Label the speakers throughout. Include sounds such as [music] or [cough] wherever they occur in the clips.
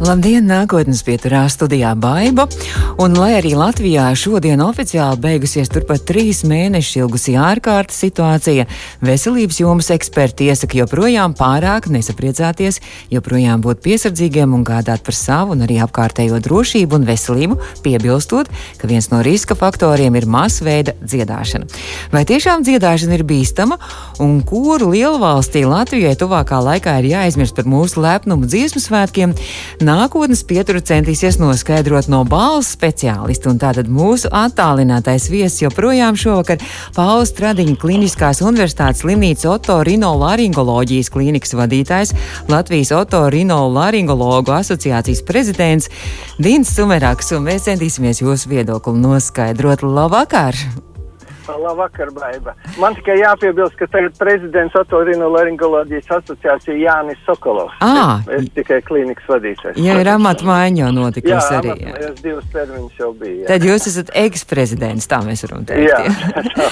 Speaker 1: Labdien, nākotnes pieturā studijā Baiba. Un, lai arī Latvijā šodien oficiāli beigusies turpat trīs mēnešus ilgusī ārkārtas situācija, veselības jomas eksperti iesaka joprojām pārāk nesapriecāties, joprojām būt piesardzīgiem un gādāt par savu un arī apkārtējo drošību un veselību, piebilstot, ka viens no riska faktoriem ir masveida dziedāšana. Vai tiešām dziedāšana ir bīstama un kuru lielvalstī Latvijai tuvākā laikā ir jāaizmirst par mūsu lepnumu dziesmu svētkiem? Nākotnes pieturu centīsies noskaidrot no balss speciālistu. Un tātad mūsu attālinātais viesis joprojām šovakar Pauls Tradiņa Kliniskās universitātes slimnīcas otorinolaringoloģijas klīnikas vadītājs, Latvijas otorinolaringologu asociācijas prezidents Dīns Sumerāks, un mēs centīsimies jūsu viedokli noskaidrot. Labvakar!
Speaker 2: Labvakar, Baiba. Man tikai jāpiebilst, ka tagad prezidents otorinolaringoloģijas asociācija Jānis Sokolovs.
Speaker 1: À,
Speaker 2: es, es tikai klīnikas vadītājs.
Speaker 1: Ja ir amata maiņa jau notikusi
Speaker 2: jā,
Speaker 1: arī.
Speaker 2: Jā, amat, divas termiņas jau bija. Jā.
Speaker 1: Tad jūs esat eksprezidents, tā mēs varam teikt.
Speaker 2: Jā,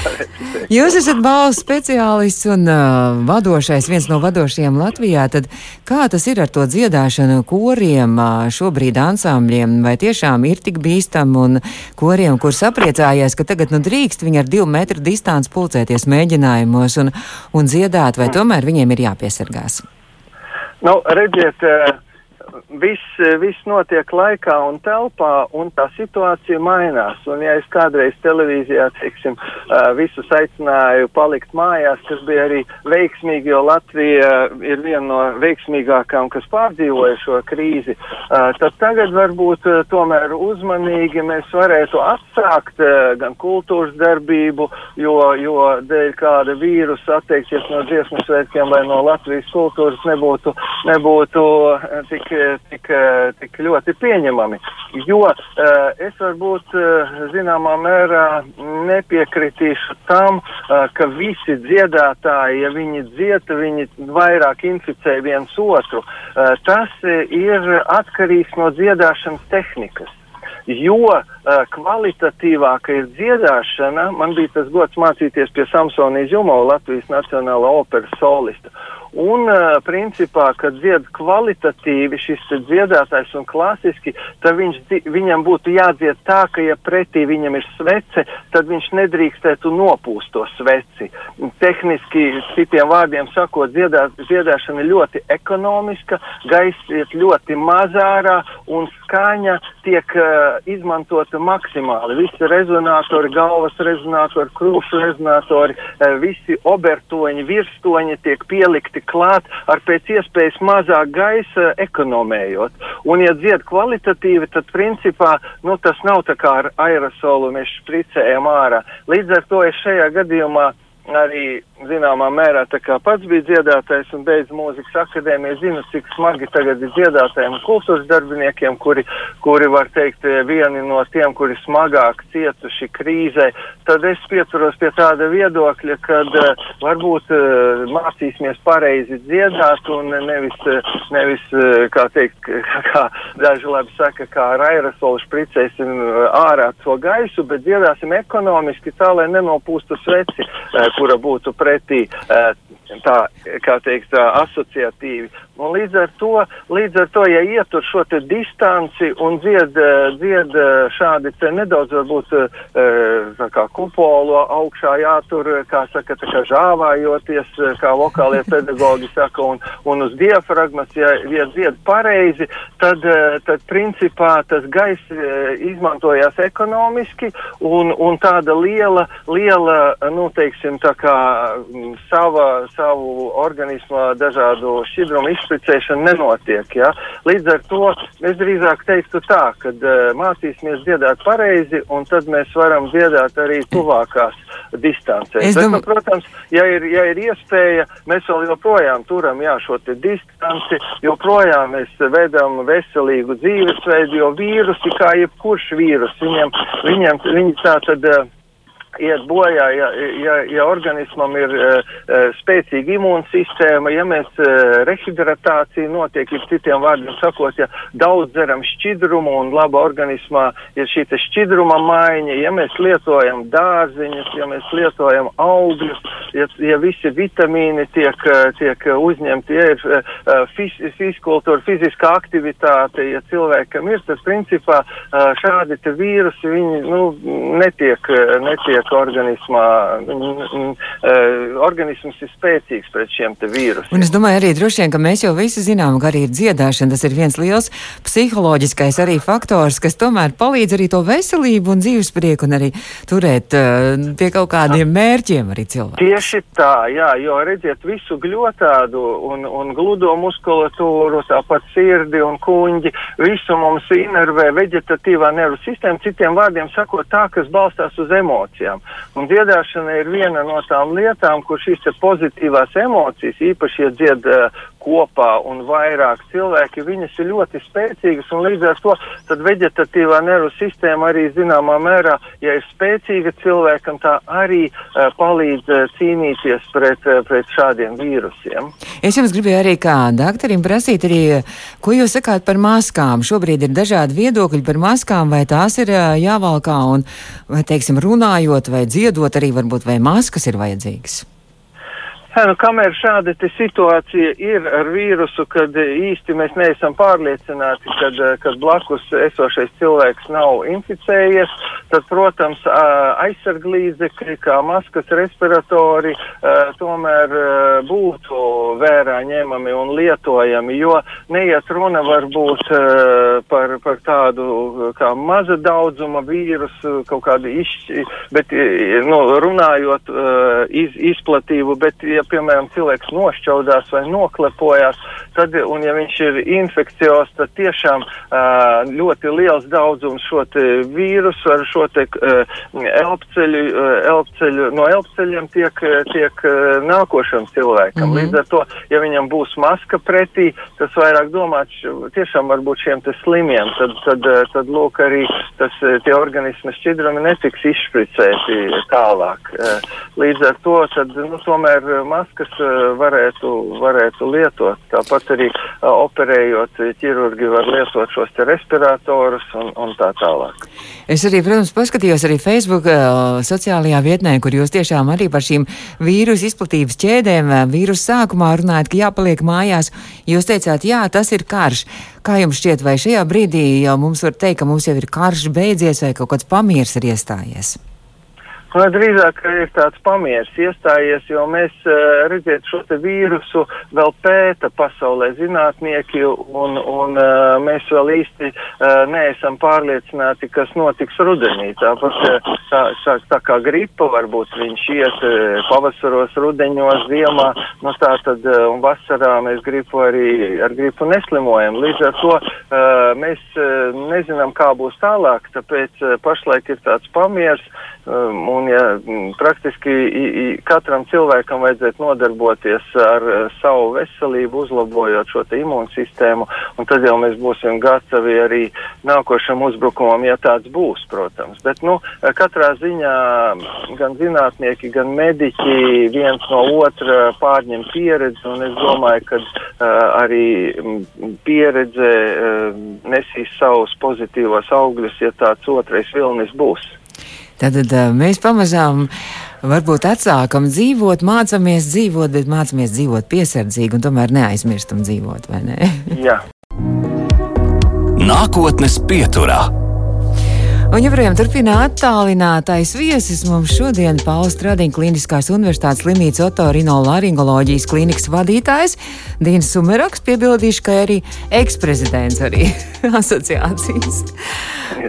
Speaker 2: [laughs]
Speaker 1: jūs esat balss speciālists un uh, vadošais, viens no vadošajiem Latvijā. Tad kā tas ir ar to dziedāšanu koriem, uh, šobrīd ansambļiem? Vai tiešām ir tik bīstam un koriem, kur sapriecājies, ka tagad nu drīkst viņi ar divu metru distanci pulcēties mēģinājumos un, un dziedāt, vai tomēr viņiem ir jāpiesargās?
Speaker 2: Nu, redziet, viss, viss notiek laikā un telpā, un tā situācija mainās. Un, ja es kādreiz televīzijā, teiksim, visus aicināju palikt mājās, kas bija arī veiksmīgi, jo Latvija ir viena no veiksmīgākām, kas pārdzīvoja šo krīzi, tad tagad varbūt tomēr uzmanīgi mēs varētu atsākt gan kultūras darbību, jo, jo dēļ kāda vīrusa atteikties no dziesmu svētkiem vai no Latvijas kultūras nebūtu, nebūtu tik tik, tik ļoti pieņemami. Jo uh, es varbūt uh, zināmā mērā nepiekritīšu tam, ka visi dziedātāji, ja viņi dzieta, viņi vairāk inficē viens otru. Tas ir atkarīgs no dziedāšanas tehnikas jo uh, kvalitatīvāka ir dziedāšana, man bija tas gods mācīties pie Samsonijas Jumo, Latvijas Nacionāla operas solista. Un, uh, principā, kad dzied kvalitatīvi šis dziedātājs un klasiski, tad viņš, viņam būtu jādzied tā, ka, ja pretī viņam ir svece, tad viņš nedrīkstētu nopūst to sveci. Tehniski, citiem vārdiem sakot, dziedā, dziedāšana ir ļoti ekonomiska, gaiss iet ļoti mazārā un skaņa tiek uh, izmantota maksimāli. Visi rezonātori, galvas rezonātori, krūšu rezonātori, uh, visi obertoņi, virstoņi tiek pielikti ķerti klāt ar pēc iespējas mazāk gaisa ekonomējot. Un, ja dzied kvalitatīvi, tad principā nu, tas nav tā kā ar aerosolu mēs špricējam ārā. Līdz ar to es šajā gadījumā arī zināmā mērā tā kā pats bija dziedātājs un beidz mūzikas akadēmiju, zinu, cik smagi tagad ir dziedātājiem un kultūras darbiniekiem, kuri, kuri var teikt vieni no tiem, kuri smagāk cietuši krīzē, tad es pieturos pie tāda viedokļa, kad uh, varbūt uh, mācīsimies pareizi dziedāt un nevis, nevis uh, kā teikt, [laughs] kā daži labi saka, kā ar aerosolu špricēsim ārā to gaisu, bet dziedāsim ekonomiski tā, lai nenopūstu sveci, kura būtu pret pretī uh, tā, kā teikt, tā, asociatīvi. Un līdz ar to, līdz ar to ja ietur šo te distanci un dzied, dzied šādi te nedaudz varbūt tā kā kupolu augšā jātur, kā saka, tā kā žāvājoties, kā vokālie pedagogi saka, un, un uz diafragmas, ja, ja dzied pareizi, tad, tad principā tas gaiss izmantojās ekonomiski un, un tāda liela, liela, nu, teiksim, tā kā sava, savu organismu dažādu šķidrumu izpētību uzticēšana nenotiek. Ja? Līdz ar to es drīzāk teiktu tā, ka uh, mācīsimies dziedāt pareizi, un tad mēs varam dziedāt arī tuvākās distancēs. Bet, nu, protams, ja ir, ja ir iespēja, mēs vēl joprojām turam jā, šo distanci, joprojām mēs vedam veselīgu dzīvesveidu, jo vīrusi, kā jebkurš vīrus, viņam, viņam viņi tā tad. Uh, iet bojā, ja, ja, ja organismam ir uh, spēcīga imūnsistēma, ja mēs uh, rehidratācija notiek, ja citiem vārdiem sakot, ja daudz dzeram šķidrumu un laba organismā ir šī šķidruma maiņa, ja mēs lietojam dārziņus, ja mēs lietojam augļus, ja, ja visi vitamīni tiek, tiek uzņemti, ja ir uh, fis, fiskultūra, fiziskā aktivitāte, ja cilvēkam ir, tad principā uh, šādi te vīrusi, viņi, nu, netiek, netiek cilvēka organismā, uh, organisms ir spēcīgs pret šiem te vīrusiem.
Speaker 1: Un es domāju arī droši vien, ka mēs jau visi zinām, ka arī dziedāšana tas ir viens liels psiholoģiskais arī faktors, kas tomēr palīdz arī to veselību un dzīvesprieku un arī turēt uh, pie kaut kādiem mērķiem arī cilvēku.
Speaker 2: Tieši tā, jā, jo redziet visu gļotādu un, un gludo muskulatūru, tāpat sirdi un kuņģi, visu mums inervē veģetatīvā nervu sistēma, citiem vārdiem sakot tā, kas balstās uz emocijām lietām. Un dziedāšana ir viena no tām lietām, kur šīs pozitīvās emocijas, īpaši, ja dzied uh, kopā un vairāk cilvēki, viņas ir ļoti spēcīgas un līdz ar to tad veģetatīvā nervu sistēma arī zināmā mērā, ja ir spēcīga cilvēkam, tā arī uh, palīdz uh, cīnīties pret, uh, pret šādiem vīrusiem.
Speaker 1: Es jums gribēju arī kā doktorim prasīt arī, ko jūs sakāt par maskām. Šobrīd ir dažādi viedokļi par maskām, vai tās ir uh, jāvalkā un, vai, teiksim, runājot vai dziedot arī varbūt vai maskas ir vajadzīgas.
Speaker 2: Jā, nu, kamēr šāda situācija ir ar vīrusu, kad īsti mēs neesam pārliecināti, kad, kad blakus esošais cilvēks nav inficējies, tad, protams, aizsarglīdzekļi, kā maskas, respiratori, tomēr būtu vērā ņemami un lietojami, jo neiet runa varbūt par, par tādu kā maza daudzuma vīrusu, kaut kādu izšķi, bet, nu, runājot iz, izplatību, bet, ja piemēram, cilvēks nošķaudās vai noklepojās, tad, un ja viņš ir infekcijos, tad tiešām uh, ļoti liels daudzums šo te vīrusu ar šo te uh, elpceļu, uh, elpceļu, no elpceļiem tiek, tiek uh, nākošam cilvēkam. Mm -hmm. Līdz ar to, ja viņam būs maska pretī, tas vairāk domāts tiešām varbūt šiem te slimiem, tad, tad, tad lūk arī tas, tie organismi šķidrumi netiks izšpricēti tālāk. Līdz ar to, tad, nu, tomēr maskas eh, varētu, varētu lietot. Tāpat arī uh, operējot ķirurgi var lietot šos respiratorus un, un tā tālāk.
Speaker 1: Es arī, protams, paskatījos arī Facebook sociālajā vietnē, kur jūs tiešām arī par šīm vīrusu izplatības ķēdēm vīrusu sākumā runājat, ka jāpaliek mājās. Jūs teicāt, jā, tas ir karš. Kā jums šķiet, vai šajā brīdī jau mums var teikt, ka mums jau ir karš beidzies vai kaut kāds pamiers ir iestājies?
Speaker 2: Nu, drīzāk ir tāds pamieris iestājies, jo mēs, eh, redziet, šo vīrusu vēl pēta pasaulē zinātnieki, un, un eh, mēs vēl īsti eh, neesam pārliecināti, kas notiks rudenī. Tāpat tā, tā, tā kā gripa varbūt viņš iet pavasaros, rudeņos, ziemā, nu tā tad, un vasarā mēs gripu arī ar gripu neslimojam. Līdz ar to mēs nezinām, kā būs tālāk, tāpēc pašlaik ir tāds pamieris. Um, un ja mm, praktiski i, i, katram cilvēkam vajadzētu nodarboties ar uh, savu veselību, uzlabojot šo imūnsistēmu, un tad jau mēs būsim gatavi arī nākošam uzbrukumam, ja tāds būs, protams. Bet, nu, katrā ziņā gan zinātnieki, gan mediķi viens no otra pārņem pieredzi, un es domāju, ka uh, arī mm, pieredze uh, nesīs savus pozitīvos augļus, ja tāds otrais vilnis būs.
Speaker 1: Tad mēs pamazām varbūt atsākam dzīvot, mācāmies dzīvot, bet mācāmies dzīvot piesardzīgi un tomēr neaizmirstam dzīvot, vai ne?
Speaker 2: Jā.
Speaker 3: Nākotnes pieturā.
Speaker 1: Un joprojām turpina attālinātais viesis mums šodien Pauls Stradiņa Kliniskās universitātes slimnīcas otorinolaringoloģijas klīnikas vadītājs Dīns Sumeraks, piebildīšu, ka arī eksprezidents arī [laughs] asociācijas.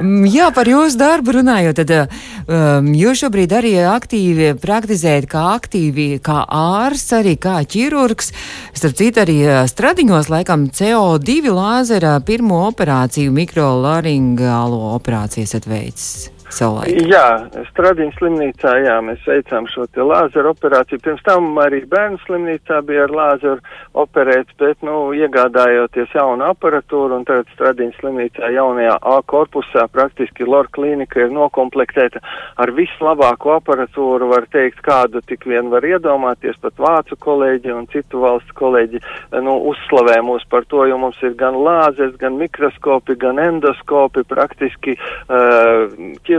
Speaker 1: Mm, jā, par jūsu darbu runājot, tad um, jūs šobrīd arī aktīvi praktizējat kā aktīvi, kā ārsts, arī kā ķirurgs. Starp citu, arī uh, Stradiņos laikam CO2 lāzera pirmo operāciju mikrolaringālo operāciju esat veicis? Savulaik?
Speaker 2: Jā, Stradiņas slimnīcā, jā, mēs veicām šo te lāzeru operāciju. Pirms tam arī bērnu slimnīcā bija ar lāzeru operēts, bet, nu, iegādājoties jaunu aparatūru un tagad Stradiņas slimnīcā jaunajā A korpusā praktiski LOR klīnika ir nokomplektēta ar vislabāko aparatūru, var teikt, kādu tik vien var iedomāties, pat vācu kolēģi un citu valstu kolēģi, nu, uzslavē mūs par to, jo mums ir gan lāzers, gan mikroskopi, gan endoskopi, praktiski uh,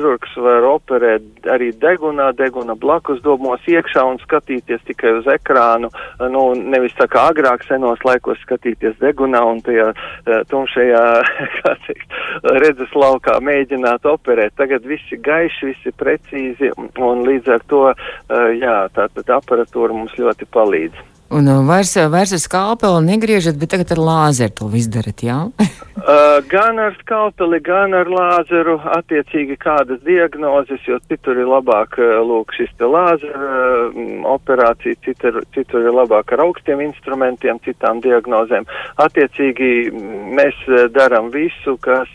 Speaker 2: ķirurgs var operēt arī degunā, deguna blakus domos iekšā un skatīties tikai uz ekrānu, nu, nevis tā kā agrāk senos laikos skatīties degunā un tajā uh, tumšajā, [laughs] kā teikt, redzes laukā mēģināt operēt. Tagad viss ir gaiši, viss ir precīzi un līdz ar to, uh, jā, tā tad aparatūra mums ļoti palīdz.
Speaker 1: Un uh, vairs, uh, vairs ar skalpeli negriežat, bet tagad ar lāzeru to izdarat, jā? [laughs]
Speaker 2: uh, gan ar skalpeli, gan ar lāzeru, attiecīgi kādas diagnozes, jo citur ir labāk, uh, lūk, šis te lāzera uh, operācija, citur, citur ir labāk ar augstiem instrumentiem, citām diagnozēm. Attiecīgi mēs daram visu, kas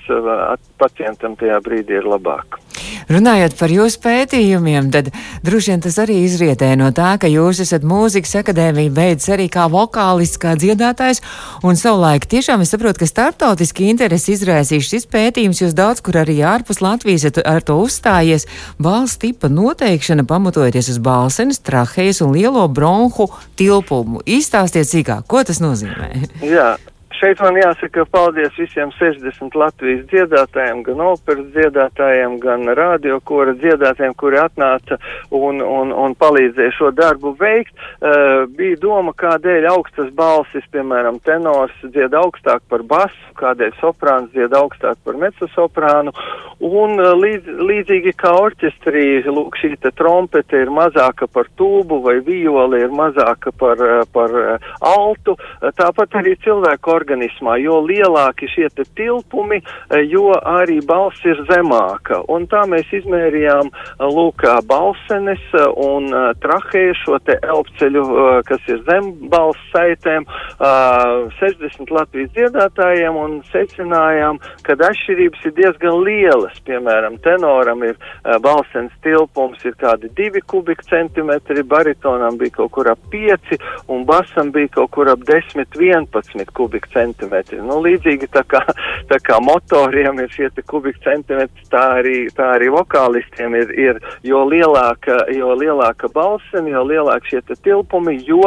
Speaker 2: pacientam tajā brīdī ir labāk.
Speaker 1: Runājot par jūsu pētījumiem, tad droši vien tas arī izrietē no tā, ka jūs esat mūzikas akadēmija beidzis arī kā vokālists, kā dziedātājs, un savulaik tiešām es saprotu, ka startautiski interesi izraisīs šis pētījums, jūs daudz kur arī ārpus Latvijas ar to uzstājies. Balss tipa noteikšana pamatojoties uz balsenes, trahejas un lielo bronhu tilpumu. Izstāstiet sīkāk, ko tas nozīmē?
Speaker 2: Jā. Šeit man jāsaka paldies visiem 60 Latvijas dziedātājiem, gan operas dziedātājiem, gan radiokora dziedātājiem, kuri atnāca un, un, un palīdzēja šo darbu veikt. Uh, bija doma, kādēļ augstas balsis, piemēram, tenors dzied augstāk par basu, kādēļ soprāns dzied augstāk par mecosoprānu, un uh, līdz, līdzīgi kā orķestrī, lūk, šī te trompete ir mazāka par tūbu vai violi ir mazāka par, par altu, tāpat arī cilvēku organizāciju organismā, jo lielāki šie tilpumi, eh, jo arī balss ir zemāka. Un tā mēs izmērījām eh, lūk balsenes eh, un trahēju šo te elpceļu, kas ir zem balss saitēm, 60 Latvijas dziedātājiem un secinājām, ka atšķirības ir diezgan lielas. Piemēram, tenoram ir balsens tilpums ir kādi 2 kubikcentimetri, baritonam bija kaut kur ap 5 un basam bija kaut kur ap 10-11 kubikcentimetri centimetri. Nu, līdzīgi tā kā, tā kā motoriem ir šie kubikcentimetri, tā arī, tā arī vokālistiem ir, ir jo lielāka, jo lielāka balsene, jo lielāk šie tilpumi, jo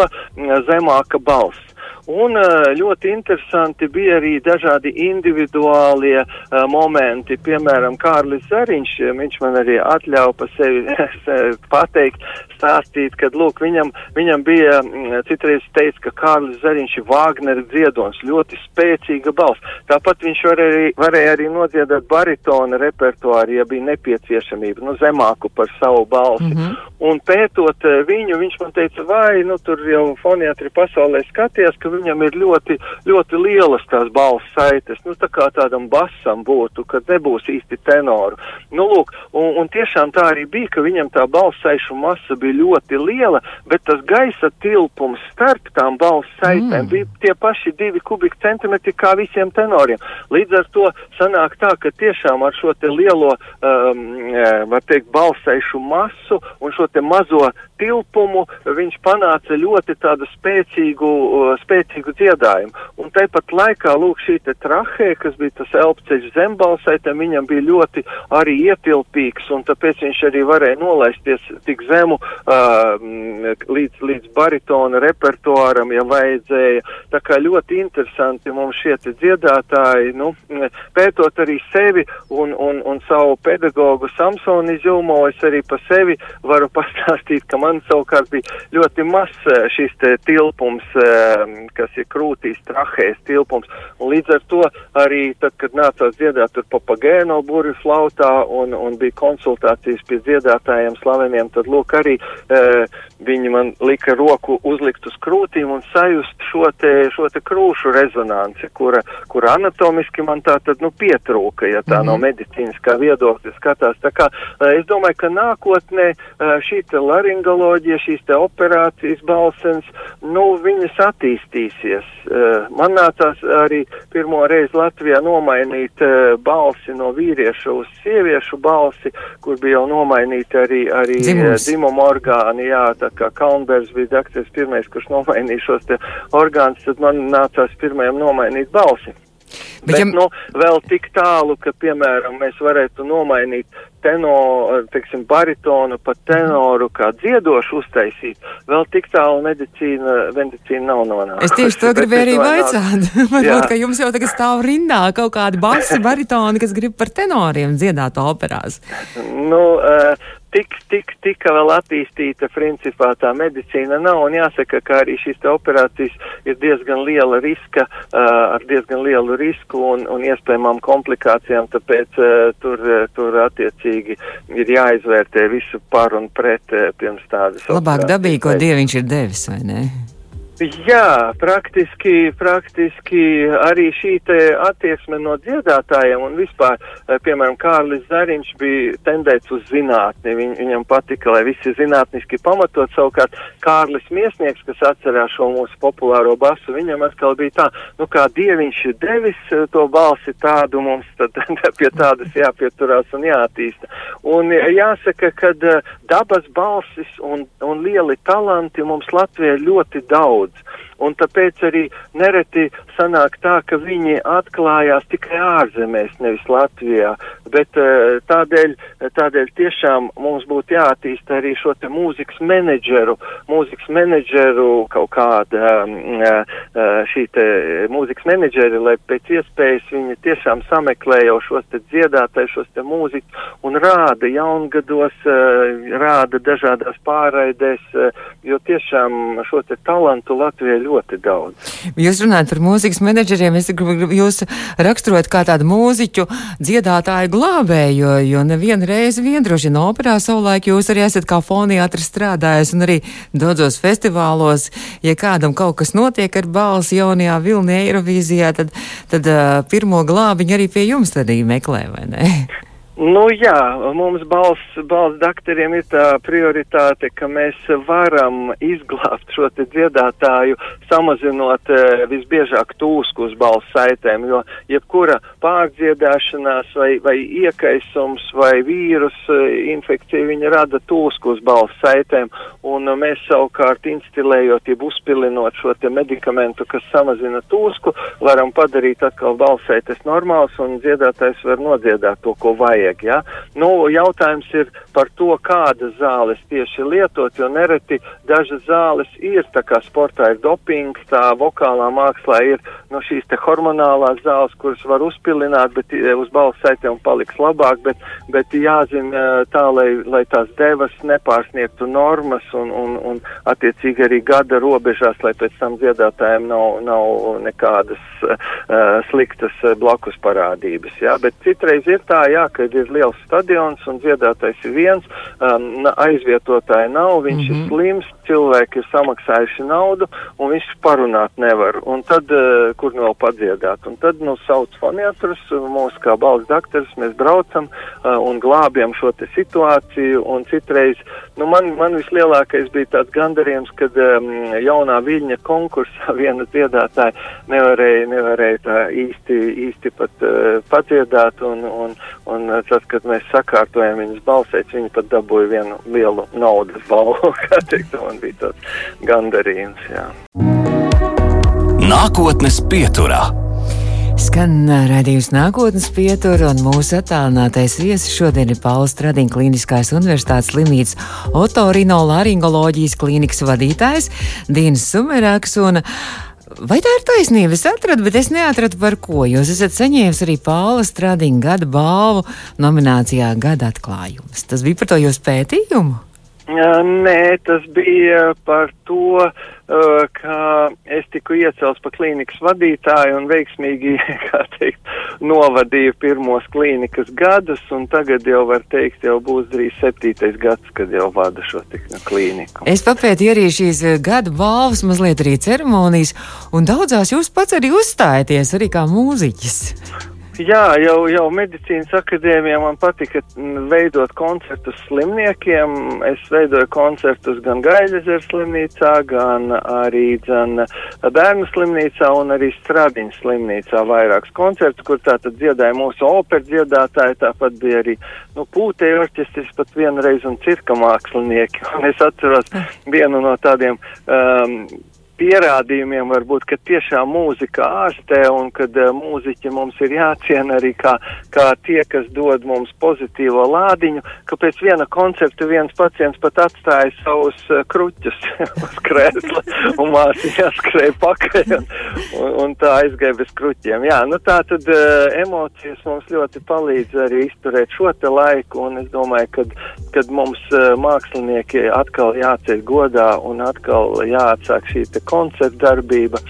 Speaker 2: zemāka balss. Un ļoti interesanti bija arī dažādi individuālie uh, momenti. Piemēram, Kārlis Zariņš, viņš man arī atļauja pa [laughs] sevi pateikt, stāstīt, ka, lūk, viņam, viņam bija, citreiz teica, ka Kārlis Zariņš ir Vāgnera dziedons, ļoti spēcīga balss. Tāpat viņš varēja, varēja arī nodziedāt baritona repertuāru, ja bija nepieciešamība, nu, zemāku par savu balsi. Mm -hmm. Un pētot viņu, viņš man teica, vai, nu, tur jau foniatri pasaulē skaties, ka viņam ir ļoti, ļoti lielas tās balss saites, nu tā kā tādam basam būtu, kad nebūs īsti tenoru. Nu, lūk, un, un tiešām tā arī bija, ka viņam tā balss saišu masa bija ļoti liela, bet tas gaisa tilpums starp tām balss saitēm mm. bija tie paši divi kubika centimetri kā visiem tenoriem. Līdz ar to sanāk tā, ka tiešām ar šo te lielo, um, eh, var teikt, balsaišu masu un šo te mazo tilpumu viņš panāca ļoti tādu spēcīgu, spēcīgu dziedājumu. Un tāpat laikā, lūk, šī te trahē, kas bija tas elpceļš zembalsaitam, viņam bija ļoti arī ietilpīgs, un tāpēc viņš arī varēja nolaisties tik zemu uh, līdz, līdz baritona repertuāram, ja vajadzēja. Tā kā ļoti interesanti mums šie te dziedātāji, nu, pētot arī sevi un, un, un savu pedagogu Samsoni Zilmo, es arī pa sevi varu [laughs] pastāstīt, ka man man savukārt bija ļoti mazs eh, šis tilpums, eh, kas ir krūtīs, trahēs tilpums. Un līdz ar to arī tad, kad nācās dziedāt tur papagēno burju flautā un, un bija konsultācijas pie dziedātājiem slaveniem, tad lūk arī viņi man lika roku uzlikt uz krūtīm un sajust šo te, šo te krūšu rezonanci, kura, kura anatomiski man tā tad, nu, pietrūka, ja tā mm -hmm. no medicīniskā viedokļa skatās. Tā kā es domāju, ka nākotnē šī te laringa tehnoloģija, šīs te operācijas balsens, nu, viņas attīstīsies. Uh, man nācās arī pirmo reizi Latvijā nomainīt uh, balsi no vīriešu uz sieviešu balsi, kur bija jau nomainīta arī, arī dzimuma orgāni, jā, tā kā Kalnbergs bija dakteris pirmais, kurš nomainīja šos te orgānus, tad man nācās pirmajam nomainīt balsi. Bet, Bet ja... nu, vēl tik tālu, ka, piemēram, mēs varētu nomainīt tenoru, teiksim, baritonu pa tenoru kā dziedošu uztaisīt, vēl tik tālu medicīna, medicīna nav nonākusi.
Speaker 1: Es tieši to gribēju arī vaicāt. [laughs] Varbūt, ka jums jau tagad stāv rindā kaut kādi basi baritoni, kas grib par tenoriem dziedāt operās.
Speaker 2: Nu, uh, tik, tik, tika vēl attīstīta principā tā medicīna nav, un jāsaka, ka arī šīs operācijas ir diezgan liela riska, uh, ar diezgan lielu risku un, un iespējamām komplikācijām, tāpēc uh, tur, uh, tur attiecīgi ir jāizvērtē visu par un pret uh, pirms tādas.
Speaker 1: Labāk dabīgi, ko Dieviņš ir devis, vai ne?
Speaker 2: Jā, praktiski, praktiski arī šī attieksme no dziedātājiem un vispār, eh, piemēram, Kārlis Zariņš bija tendēts uz zinātni. Viņ, viņam patika, lai visi zinātniski pamatot. Savukārt Kārlis Miesnieks, kas atcerās šo mūsu populāro basu, viņam atkal bija tā, nu kā dieviņš ir devis eh, to balsi tādu mums, tad [laughs] pie tādas jāpieturās un jātīsta. Un eh, jāsaka, ka dabas balsis un, un lieli talanti mums Latvijā ļoti daudz daudz. Un tāpēc arī nereti sanāk tā, ka viņi atklājās tikai ārzemēs, nevis Latvijā. Bet eh, tādēļ, tādēļ tiešām mums būtu jāattīsta arī šo te mūzikas menedžeru, mūzikas menedžeru kaut kāda mm, eh, eh, šī te mūzikas menedžeri, lai pēc iespējas viņi tiešām sameklē jau šos te dziedātājus, šos te mūzikas un rāda jaungados, rāda dažādās pārraidēs, jo tiešām šo te talantu Latvijā ļoti daudz.
Speaker 1: Jūs runājat par mūzikas menedžeriem, es gribu jūs raksturot kā tādu mūziķu dziedātāju glābēju, jo, jo nevienu reizi vien droši vien operā savulaik jūs arī esat kā foniātris strādājis un arī daudzos festivālos, ja kādam kaut kas notiek ar balsi jaunajā Vilnē Eirovīzijā, tad, tad uh, pirmo glābiņu arī pie jums tad arī meklē, vai ne? [laughs]
Speaker 2: Nu jā, mums balss, balss dakteriem ir tā prioritāte, ka mēs varam izglābt šo te dziedātāju, samazinot e, visbiežāk tūsku uz balss saitēm, jo jebkura pārdziedāšanās vai, vai iekaisums vai vīrus e, infekcija, viņa rada tūsku uz balss saitēm, un mēs savukārt instilējot, jeb uzpilinot šo te medikamentu, kas samazina tūsku, varam padarīt atkal balss saites normāls, un dziedātājs var nodziedāt to, ko vajag vajag. Ja? Nu, jautājums ir par to, kādas zāles tieši lietot, jo nereti dažas zāles ir, tā kā sportā ir dopings, tā vokālā mākslā ir nu, šīs te hormonālās zāles, kuras var uzpilināt, bet e, uz balss saitēm paliks labāk, bet, bet jāzina e, tā, lai, lai tās devas nepārsniegtu normas un, un, un attiecīgi arī gada robežās, lai pēc tam dziedātājiem nav, nav nekādas uh, sliktas blakus parādības. Ja? Bet citreiz ir tā, jā, ka ir liels stadions un dziedātais ir viens, um, aizvietotāji nav, viņš mm -hmm. ir mhm. slims, cilvēki ir samaksājuši naudu un viņš parunāt nevar. Un tad, uh, kur nu vēl padziedāt? Un tad, nu, sauc foniatrus, mūs kā balss dakteris, mēs braucam uh, un glābjam šo te situāciju un citreiz, nu, man, man vislielākais bija tāds gandarījums, kad um, jaunā viļņa konkursā [laughs] viena dziedātāja nevarēja, nevarēja tā īsti, īsti pat uh, padziedāt un, un, un tad, kad mēs sakārtojam viņas balsēs, viņi pat dabūja vienu lielu naudas balvu, [laughs] kā teikt, man bija tāds gandarījums, jā.
Speaker 3: Nākotnes pieturā.
Speaker 1: Skan redzējums nākotnes pietura, un mūsu attālinātais viesis šodien ir Pauls Stradīna Kliniskās universitātes slimnīcas otorinolaringoloģijas klīnikas vadītājs Dīnas Sumerāks. Un Vai tā ir taisnība? Es atradu, bet es neatradu par ko. Jūs esat saņēmis arī Pāla Stradiņa gada balvu nominācijā Gada atklājums. Tas bija par to jūsu pētījumu?
Speaker 2: Nē, tas bija par to, ka es tiku iecelts pa klīnikas vadītāju un veiksmīgi, [laughs] kā teikt, novadīju pirmos klīnikas gadus, un tagad jau var teikt, jau būs drīz septītais gads, kad jau vada šo nu, klīniku.
Speaker 1: Es papētīju arī šīs gada balvas, mazliet arī ceremonijas, un daudzās jūs pats arī uzstājaties, arī kā mūziķis.
Speaker 2: Jā, jau, jau medicīnas akadēmijā man patika veidot koncertus slimniekiem. Es veidoju koncertus gan Gaļazeru slimnīcā, gan arī dzen, bērnu slimnīcā un arī Stradiņas slimnīcā vairākus koncertus, kur tātad dziedāja mūsu operu dziedātāji, tāpat bija arī nu, pūtēju orķestris pat vienreiz un cirka mākslinieki. Un es atceros vienu no tādiem um, pierādījumiem varbūt, ka tiešām mūzika ārstē un kad uh, mūziķi mums ir jāciena arī kā, kā tie, kas dod mums pozitīvo lādiņu, ka pēc viena koncerta viens pacients pat atstāja savus uh, kruķus [laughs] uz krēsla un māsiņā skrēja pakaļ un, un, un tā aizgāja bez kruķiem. Jā, nu tā tad uh, emocijas mums ļoti palīdz arī izturēt šo te laiku un es domāju, kad, kad mums mākslinieki atkal jāceļ godā un atkal jāatsāk šī te koncerta darbība.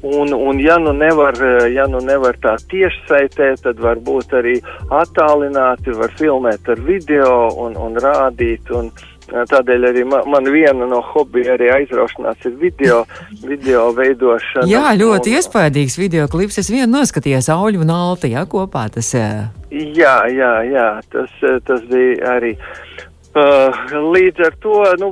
Speaker 2: Un, un ja, nu nevar, ja nu nevar tā tieši saitē, tad varbūt arī attālināti var filmēt ar video un, un rādīt. Un, Tādēļ arī man, man viena no hobija arī aizraušanās ir video, video veidošana.
Speaker 1: Jā, ļoti un, iespaidīgs video klips. Es vienu noskatījos Auļu un Alti, jā, kopā tas.
Speaker 2: Jā, jā, jā, tas, tas bija arī. Uh, līdz ar to nu,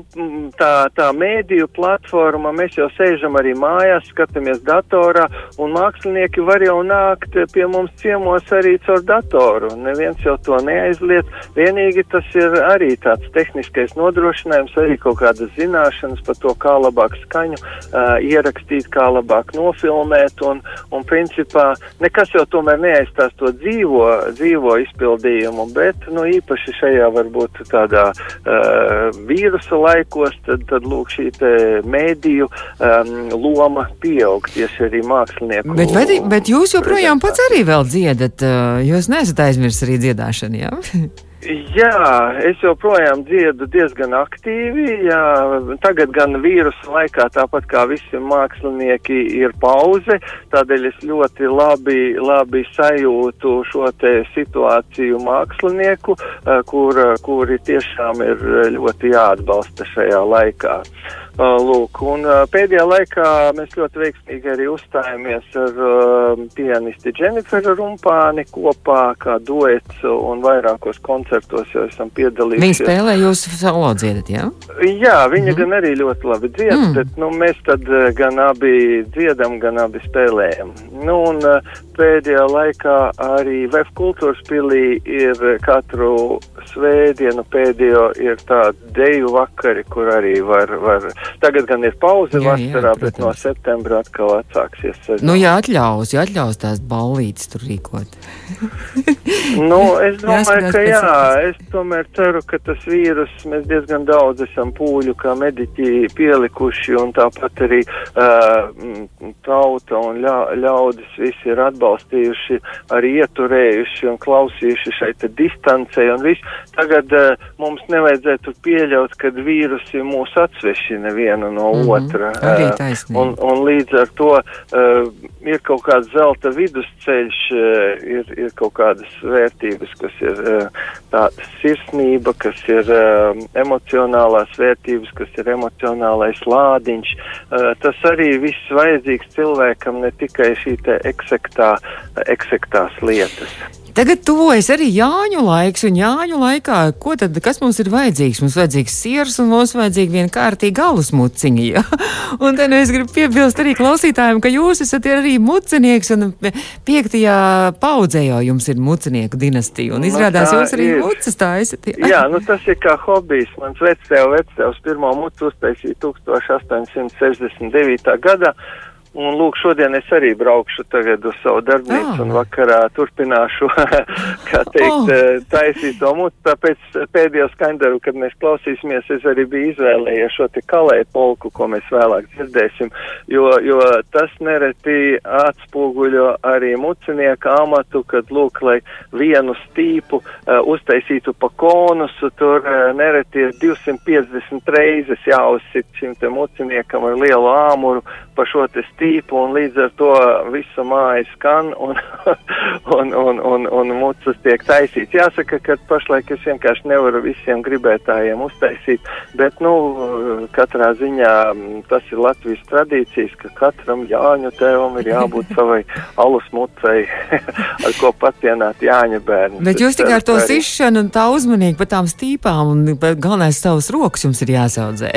Speaker 2: tā, tā mēdīju platforma, mēs jau sēžam arī mājās, skatāmies datorā, un mākslinieki var jau nākt pie mums ciemos arī caur datoru. Neviens jau to neaizliet. Vienīgi tas ir arī tāds tehniskais nodrošinājums, arī kaut kādas zināšanas par to, kā labāk skaņu uh, ierakstīt, kā labāk nofilmēt, un, un principā nekas jau tomēr neaizstās to dzīvo, dzīvo izpildījumu, bet nu, īpaši šajā varbūt tādā uh, vīrusa laikos, tad, tad lūk šī mēdīju um, loma pieaug tieši arī mākslinieku.
Speaker 1: Bet, vai, bet jūs joprojām pats arī vēl dziedat, uh, jūs nesat aizmirsis arī dziedāšanu, jā? [laughs]
Speaker 2: Jā, es joprojām dziedu diezgan aktīvi. Jā. Tagad gan vīrusu laikā, tāpat kā visi mākslinieki, ir pauze. Tādēļ es ļoti labi, labi sajūtu šo situāciju mākslinieku, eh, kur, kuri tiešām ir ļoti jāatbalsta šajā laikā. Uh, lūk, un pēdējā laikā mēs ļoti veiksmīgi arī uzstājāmies ar uh, pianisti Dženiferu Rumpāni kopā kā duets un vairākos koncertos jau esam piedalījušies.
Speaker 1: Viņa spēlē jūs solo dziedat, jā?
Speaker 2: Jā, viņa mm. gan arī ļoti labi dzied, mm. bet nu, mēs tad uh, gan abi dziedam, gan abi spēlējam. Nu, un uh, pēdējā laikā arī VF kultūras pilī ir katru svētdienu pēdējo ir tādi deju vakari, kur arī var, var Tagad gan ir pauze jā, vasarā, jā, bet no septembra atkal atsāksies. Sezona.
Speaker 1: Nu, ja atļaus, ja atļaus tās ballītes tur rīkot.
Speaker 2: nu, [laughs] es domāju, ka jā, es tomēr ceru, ka tas vīrus, mēs diezgan daudz esam pūļu kā mediķi pielikuši, un tāpat arī uh, tauta un ļa, ļaudis visi ir atbalstījuši, arī ieturējuši un klausījuši šai te distancē, un viss. Tagad uh, mums nevajadzētu pieļaut, kad vīrusi mūs atsvešina viena no mm -hmm. otra.
Speaker 1: Uh,
Speaker 2: un, un līdz ar to uh, ir kaut kāds zelta vidusceļš, uh, ir, ir kaut kādas vērtības, kas ir uh, tāda sirsnība, kas ir uh, emocionālās vērtības, kas ir emocionālais lādiņš. Uh, tas arī viss vajadzīgs cilvēkam, ne tikai šī te eksektā, eksektās lietas.
Speaker 1: Tagad tuvojas arī Jāņu laiks, un Jāņu laikā, ko tad, kas mums ir vajadzīgs? Mums vajadzīgs siers, un mums vajadzīga viena kārtīga galus muciņa. Ja? [laughs] Un tad es gribu piebilst arī klausītājiem, ka jūs esat arī mucinieks, un piektajā paudzē jau jums ir mucinieku dinastija, un nu, izrādās jūs arī ir. mucas taisat.
Speaker 2: Ja? Jā, nu tas ir kā hobijs. Mans vectēv, vectēvs pirmo mucu uztaisīja 1869. gadā. Un lūk, šodien es arī braukšu tagad uz savu darbnīcu oh. un vakarā turpināšu, [laughs] kā teikt, oh. taisīt to mutu. Tāpēc pēdējo skandaru, kad mēs klausīsimies, es arī biju izvēlējies šo te kalē polku, ko mēs vēlāk dzirdēsim, jo, jo tas nereti atspoguļo arī mucinieka amatu, kad lūk, lai vienu stīpu uh, uztaisītu pa konusu, tur uh, nereti ir 250 reizes jāuzsit šim te muciniekam ar lielu āmuru pa šo te stīpu, un līdz ar to visa māja skan, un, [laughs] un, un, un, un mucas tiek taisīts. Jāsaka, ka pašlaik es vienkārši nevaru visiem gribētājiem uztaisīt, bet, nu, katrā ziņā tas ir Latvijas tradīcijas, ka katram Jāņu tēvam ir jābūt savai [laughs] alus mucei, [laughs] ar ko patienāt Jāņa bērnu.
Speaker 1: Bet jūs tikai ar to sišanu un tā uzmanīgi par tām stīpām un galvenais savus rokas jums ir jāsaudzē.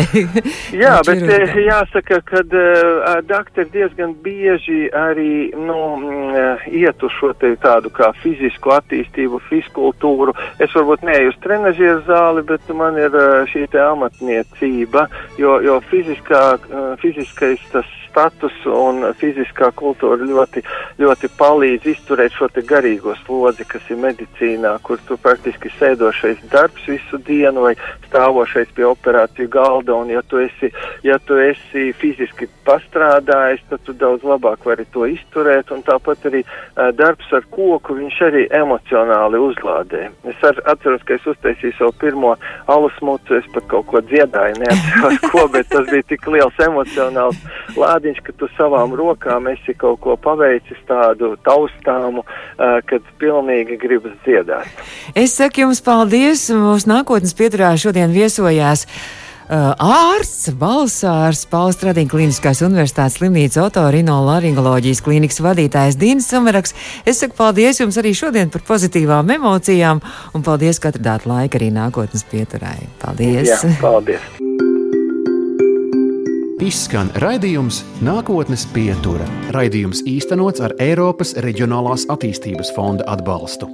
Speaker 2: Jā, bet jāsaka, ka uh, doktori diezgan bieži arī, nu, uh, iet uz šo tādu kā fizisku attīstību, fiskultūru. Es varbūt neeju uz trenažieru zāli, bet man ir uh, šī amatniecība, jo, jo fiziskā, uh, fiziskais tas status un fiziskā kultūra ļoti, ļoti palīdz izturēt šo garīgo slodzi, kas ir medicīnā, kur tu praktiski sēdošais darbs visu dienu vai stāvošais pie operāciju galda, un ja tu esi, ja tu esi fiziski pastrādājis, tad tu daudz labāk vari to izturēt, un tāpat arī uh, darbs ar koku, viņš arī emocionāli uzlādē. Es ar, atceros, ka es uztaisīju savu pirmo alus mucu, es pat kaut ko dziedāju, neatceros [laughs] ko, bet tas bija tik liels emocionāls lādējums tādiņš, ka tu savām rokām esi kaut ko paveicis tādu taustāmu, uh, kad pilnīgi gribas dziedāt.
Speaker 1: Es saku jums paldies, mūsu nākotnes pieturā šodien viesojās. Uh, ārsts, balsārs, Pauls Stradīna Kliniskās universitātes slimnīcas otorinolaringoloģijas klīnikas vadītājs Dīnis Samaraks. Es saku paldies jums arī šodien par pozitīvām emocijām un paldies, ka atradāt laiku arī nākotnes pieturai. Paldies!
Speaker 2: Jā, paldies!
Speaker 3: Izskan raidījums Nākotnes pietura. Raidījums īstenots ar Eiropas Reģionālās attīstības fonda atbalstu.